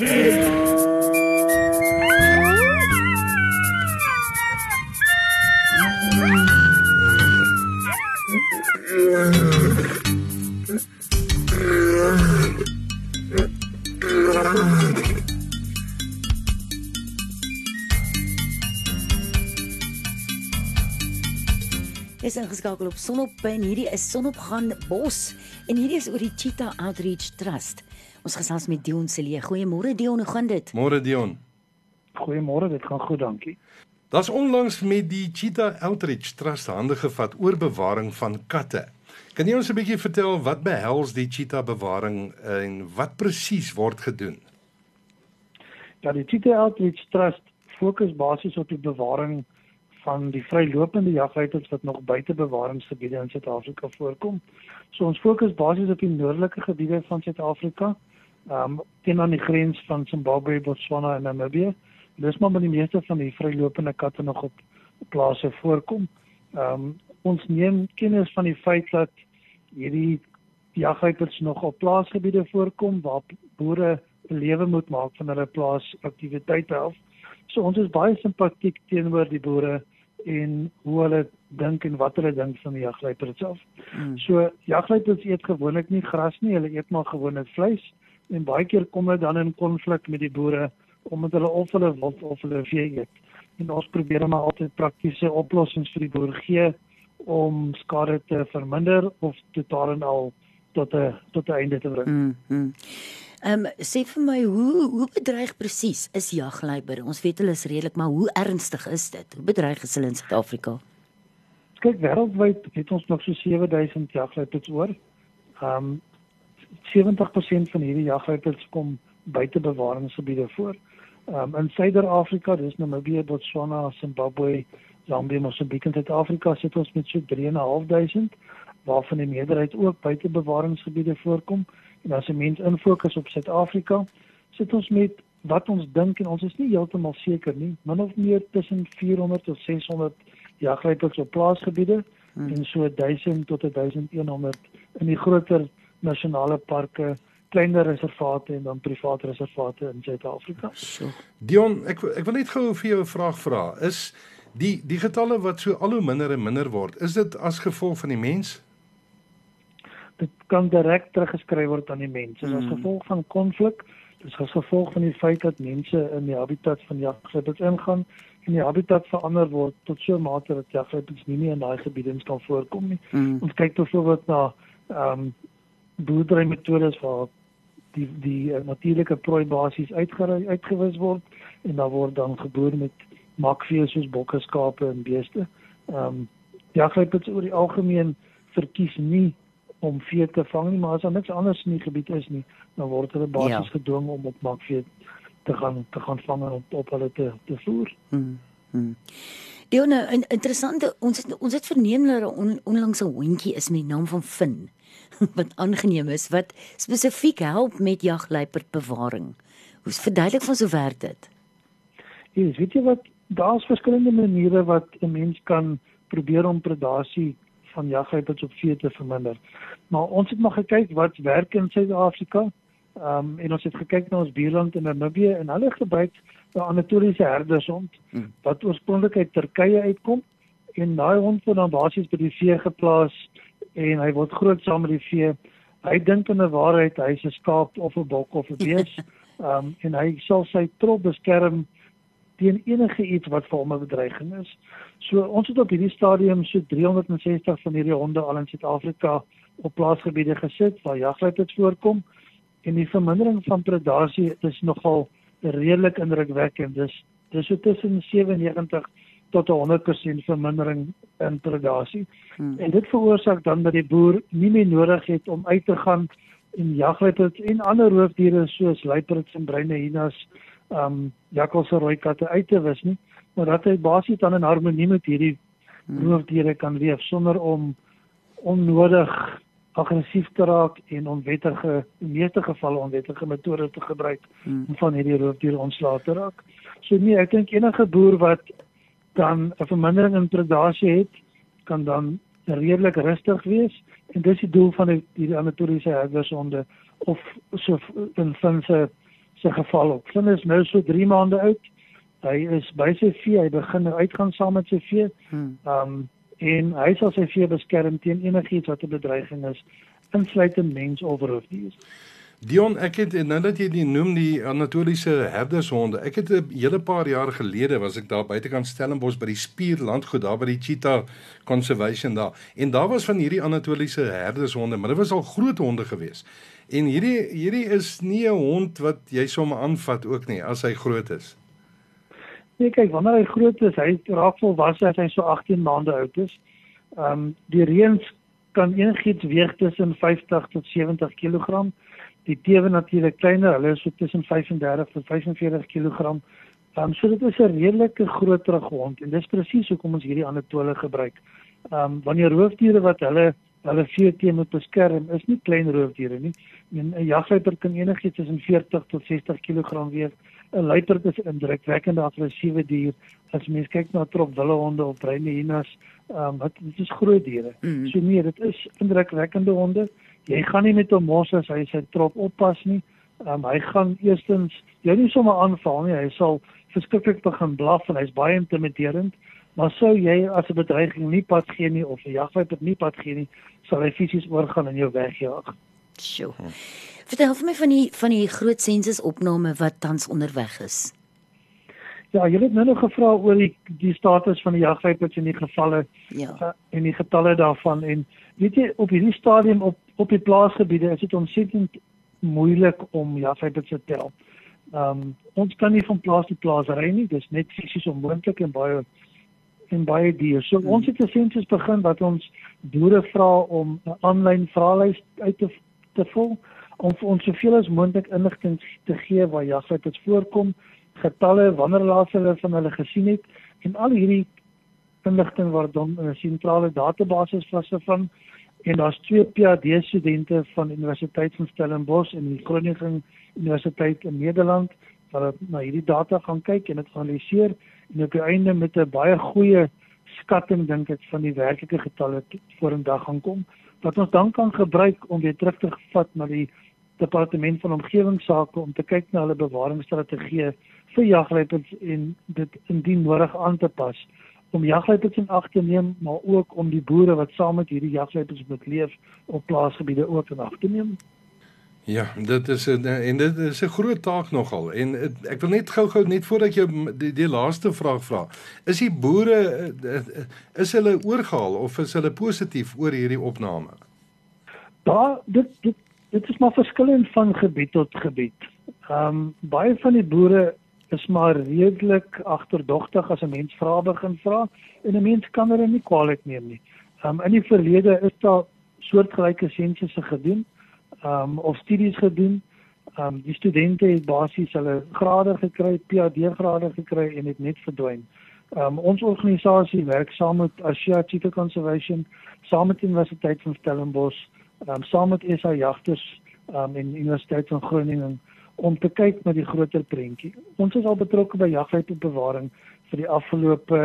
Yeah. Is ingeskakel op Sonop en hierdie is Sonopgaan Bos en hierdie is oor die Cheetah Outreach Trust. Ons gesels met Dion Celie. Goeiemôre Dion, hoe gaan dit? Môre Dion. Goeiemôre, dit gaan goed, dankie. Daar's onlangs met die Cheetah Outreach Trust hande gevat oor bewaring van katte. Kan jy ons 'n bietjie vertel wat behels die cheetah bewaring en wat presies word gedoen? Ja, die Cheetah Outreach Trust fokus basies op die bewaring van die vrylopende jagluipers wat nog buite bewaringsgebiede in Suid-Afrika voorkom. So ons fokus basies op die noordelike gebiede van Suid-Afrika, ehm um, teen aan die grens van Zimbabwe, Botswana en Namibië. Dis maar met die meeste van die vrylopende katte nog op plase voorkom. Ehm um, ons neem kennis van die feit dat hierdie jagluipers nog op plaasgebiede voorkom waar boere lewe moet maak van hulle plaasaktiwiteite af. So ons is baie simpatiek teenoor die boere en hoe hulle dink en wat hulle dink van die jagluipers self. Hmm. So jagluipers eet gewoonlik nie gras nie, hulle eet maar gewoonlik vleis en baie keer kom hulle dan in konflik met die boere omdat hulle of hulle wild of hulle vee eet. En ons probeer maar altyd praktiese oplossings vir die boer gee om skade te verminder of totaal en al tot 'n tot 'n einde te bring. Mm. -hmm. Ehm um, sê vir my hoe hoe bedreig presies is jagluiper? Ons weet hulle is redelik, maar hoe ernstig is dit? Hoe bedreig is hulle in Suid-Afrika? Kyk, wêreldwyd het ons nog so 7000 jagluipers oor. Ehm um, 70% van hierdie jagluipers kom buite bewaringsgebiede voor. Ehm um, in Suider-Afrika, dis Namibië, Botswana, Zimbabwe, Zambië, Mosambik en Suid-Afrika sit ons met so 3.500 waarvan die meerderheid ook buite bewaringsgebiede voorkom. En as 'n mens infokus op Suid-Afrika, sit ons met wat ons dink en ons is nie heeltemal seker nie, min of meer tussen 400 tot 600 jagluipers op plaasgebiede hmm. en so 1000 tot 1100 in die groter nasionale parke kleiner reservate en dan private reservate in Suid-Afrika. So. Dion, ek ek wil net gou vir jou 'n vraag vra. Is die die getalle wat so al hoe minder en minder word, is dit as gevolg van die mens? Dit kan direk teruggeskryf word aan die mense mm. as gevolg van konflik dis as gevolg van die feit dat mense in die habitat van jagluiperds ingaan en die habitat verander word tot so 'n mate dat jagluiperds nie meer in daai gebiede kan voorkom nie mm. ons kyk byvoorbeeld na ehm um, boerdery metodes waar die die uh, natuurlike prooi basies uitgewis word en dan word dan geboor met makvee soos bokke, skape en beeste. Ehm um, jagluiperds oor die algemeen verkies nie om vee te vang nie, maar as daar niks anders in die gebied is nie, dan word hulle basies ja. gedwing om op makvee te gaan te gaan vang en op, op hulle te te voer. Hmm. hmm. Dione, interessante ons het, ons het verneem dat 'n on, onlangs 'n hondjie is met die naam van Fin wat aangeneem is wat spesifiek help met jagluiperdbewaring. Hoe's verduidelik van so werk dit? Ja, weet jy wat daar's verskillende maniere wat 'n mens kan probeer om predasie van jagluiperds op vee te verminder. Maar ons het maar gekyk wat werk in Suid-Afrika. Ehm um, en ons het gekyk na ons buurland in Namibië en hulle gebruik 'n Anatoliese herdershond hmm. wat oorspronklik uit Turkye uitkom en daai hond word dan basies by die vee geplaas en hy word groot saam met die vee. Hy dink in 'n waarheid hy's 'n skaap of 'n bok of 'n bees. Ehm um, en hy sal sy trop beskerm teen enige iets wat vir hom 'n bedreiging is. So ons het op hierdie stadium so 360 van hierdie honde al in Suid-Afrika op plaasgebiede gesit waar jagluiperds voorkom en die vermindering van predasie is nogal redelik indrukwekkend. Dis dis so tussen 97 tot 100% vermindering in predasie. Hmm. En dit veroorsaak dan dat die boer nie meer nodig het om uit te gaan en jagluiperds en ander roofdiere soos luiperds en bruine hyenas um jakkals en rooi katte uit te wis nie, maar dat hy basies dan in harmonie met hierdie hmm. roofdiere kan leef sonder om onnodig aggressief te raak en onwettige in meeste gevalle onwettige metodes te gebruik hmm. om van hierdie roofdiere ontslae te raak. So nee, ek dink enige boer wat dan 'n vermindering in predasie het, kan dan redelik rustig wees en dis die doel van die, die anatoliese herdersonde of so in finse se geval op. Fin is nou so 3 maande oud. Hy is by sy vee, hy begin uitgaan saam met sy vee. Hmm. Um en hy sal sy vee beskerm teen enigiets wat 'n bedreiging is, insluitend mens of roofdier. Dion, ek het nou dat jy die noem die Anatoliese herdershonde. Ek het 'n hele paar jaar gelede was ek daar buitekant Stellenbosch by die Spierlandgoed daar by die Cheetah Conservation daar. En daar was van hierdie Anatoliese herdershonde, maar dit was al groot honde gewees. En hierdie hierdie is nie 'n hond wat jy sommer aanvat ook nie as hy groot is. Nee, kyk, wanneer hy groot is, hy raak volwasse as hy so 18 maande oud is. Ehm um, die reëns kan enigiets weeg tussen 50 tot 70 kg die teewe natuurlik kleiner, hulle is so tussen 35 tot 45 kg. Um, so dit is 'n redelike groot terughond en dis presies hoekom ons hierdie anatole gebruik. Ehm um, wanneer roofdiere wat hulle hulle vee teen moet beskerm, is nie klein roofdiere nie. 'n Jagluiper kan enigiets tussen 40 tot 60 kg weeg. 'n Luiperd is 'n indrukwekkende aggressiewe dier. As mens kyk na trop willeehonde of bruine hyenas, ehm um, wat dit is groot diere. Mm. So nee, dit is indrukwekkende honde jy gaan nie met hom mos as hy sy trop oppas nie. Um, hy gaan eerstens jou nie sommer aanval nie. Hy sal verskriklik begin blaf en hy's baie intimiderend. Maar sou jy as 'n bedreiging nie pad gee nie of 'n jagwyper nie pad gee nie, sal hy fisies oorgaan en jou wegjaag. Sjoe. Vertel vir my van die van die groot sensusopname wat tans onderweg is. Ja, jy het nou nog gevra oor die die status van die jagwypers in die gevalle ja. Uh, en die getalle daarvan en weet jy op hierdie stadium op op die plaasgebiede is dit ontsettend moeilik om jagwypers te tel. Ehm um, ons kan nie van plaas tot plaas ry nie, dis net fisies onmoontlik en baie en baie duur. So hmm. ons het 'n sensus begin wat ons boere vra om 'n aanlyn vraelys uit te te vul om vir ons soveel as moontlik inligting te gee waar jagwypers voorkom, getalle, wanneer laas hulle van hulle gesien het en al hierdie inligting word dan in 'n sentrale database vasgevang en daar's twee PhD studente van Universiteit van Stellenbosch en die Groningen Universiteit in Nederland wat na hierdie data gaan kyk en dit analiseer en op die einde met 'n baie goeie skatting dink ek van die werklike getalle voor in dag gaan kom wat ons dan kan gebruik om weer terug te vat na die departement van omgewingsake om te kyk na hulle bewaringsstrategieë vir jagluiperds en dit indien nodig aan te pas om jagluiperds in ag te neem, maar ook om die boere wat saam met hierdie jagluiperds moet leef op plaasgebiede ook in ag te neem. Ja, dit is 'n en dit is 'n groot taak nogal en ek wil net gou-gou net voordat jou die, die laaste vraag vra. Is die boere eh, is hulle oorgehaal of is hulle positief oor hierdie opname? Daar dit dit dit is maar verskillend van gebied tot gebied. Ehm um, baie van die boere is maar redelik agterdogtig as 'n mens vra begin vra en 'n mens kan hulle nie kwaliek neem nie. Um in die verlede is daar soortgelyke sensusse gedoen, um of studies gedoen. Um die studente het basies hulle grade gekry, PhD grade gekry en het net verdwyn. Um ons organisasie werk saam met Asia Cheetah Conservation, saam met die Universiteit van Stellenbosch, um saam met SA Jagters um en Universiteit van Groningen om te kyk na die groter prentjie. Ons is al betrokke by jagluipbewaring vir die afgelope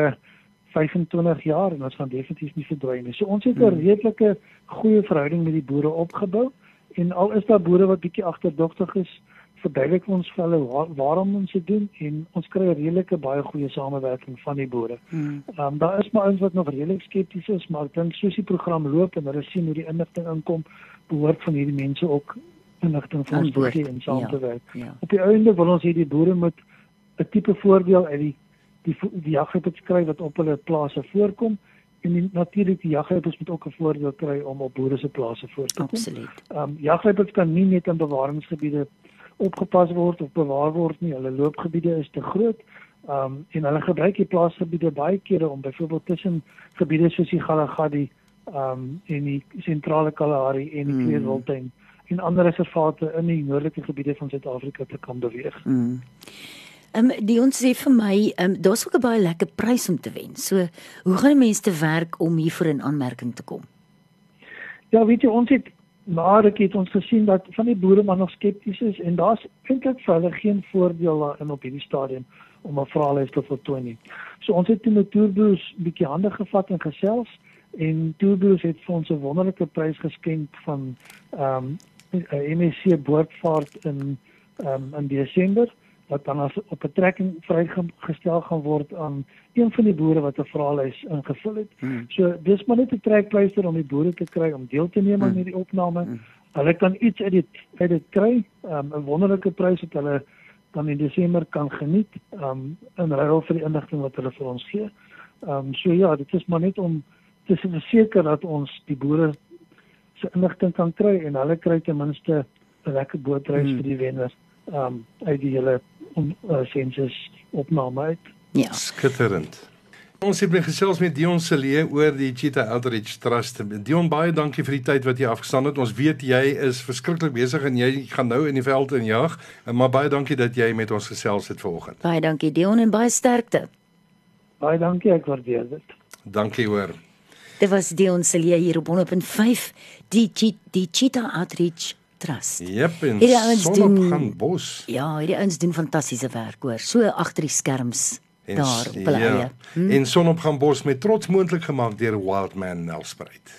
25 jaar en ons gaan definitief nie verdwyn nie. So ons het 'n hmm. redelike goeie verhouding met die boere opgebou en al is daar boere wat bietjie agterdogtig is, verduidelik ons vir hulle waar, waarom ons dit doen en ons kry 'n redelike baie goeie samewerking van die boere. Hmm. Ehm um, daar is maar ons wat nog redelik skepties is, maar ek dink soos die program loop en hulle sien hoe die inligting inkom, behoort van hierdie mense ook inligting vir ons te gee en saam ja, te werk. Ja. Op die einde wil ons hê die boere moet 'n tipe voordeel uit die die die jaggebied kry wat op hulle plase voorkom en natuurlik die jaggebied moet ook 'n voordeel kry om op boere se plase voor te kom. Absoluut. Ehm um, jaggebied kan nie net in bewaringsgebiede opgepas word of bewaar word nie. Hulle loopgebiede is te groot. Ehm um, en hulle gebruik die plaasgebiede baie kere om byvoorbeeld tussen gebiede soos die Galagadi ehm um, en die sentrale Kalahari en die hmm. Kleurwiltuin en ander reservate in die noordelike gebiede van Suid-Afrika te kan beweeg. Mm. Ehm um, die ons sê vir my, ehm um, daar's ook 'n baie lekker prys om te wen. So, hoe gaan mense te werk om hiervoor in aanmerking te kom? Ja, weet jy, ons het maar ek het ons gesien dat van die boere maar nog skepties is en daar's eintlik vir hulle geen voordeel in op hierdie stadium om 'n vraelys te voltooi nie. So ons het met Tourbus bietjie hande gevat en gesels en Tourbus het vir ons 'n wonderlike prys geskenk van ehm um, 'n MSC boordvaart in ehm um, in Desember wat dan as op 'n trekking vrygestel gaan word aan een van die boere wat 'n vraelys ingevul het. Hmm. So dis maar net 'n trekpleister om die boere te kry om deel te neem aan hmm. hierdie opname. Hmm. Hulle kan iets uit dit uit dit kry, um, 'n wonderlike prys wat hulle dan in Desember kan geniet, um, in ruil vir die inligting wat hulle vir ons gee. Ehm um, so ja, dit is maar net om te verseker dat ons die boere se inligting kan kry en hulle kry ten minste 'n lekker bootreis hmm. vir die wenner um, uit die hele om uh, sensus opname uit. Ja. Skitterend. Ons het gesels met Dion Celie oor die Cheetah Outreach Trust. Dion, baie dankie vir die tyd wat jy afgestaan het. Ons weet jy is verskriklik besig en jy gaan nou in die veld en jag, maar baie dankie dat jy met ons gesels het vanoggend. Baie dankie Dion en baie sterkte. Baie dankie, ek waardeer dit. Dankie hoor. Dit was Dion Celie hier op 100.5 die die Cheetah Outreach Trust. Jep, en son doen, op gaan bos. Ja, hierdie ouens doen fantastiese werk hoor. So agter die skerms en, daar op hulle ja, eie. Hm? En son op gaan bos met trots moontlik gemaak deur Wildman Nelspruit.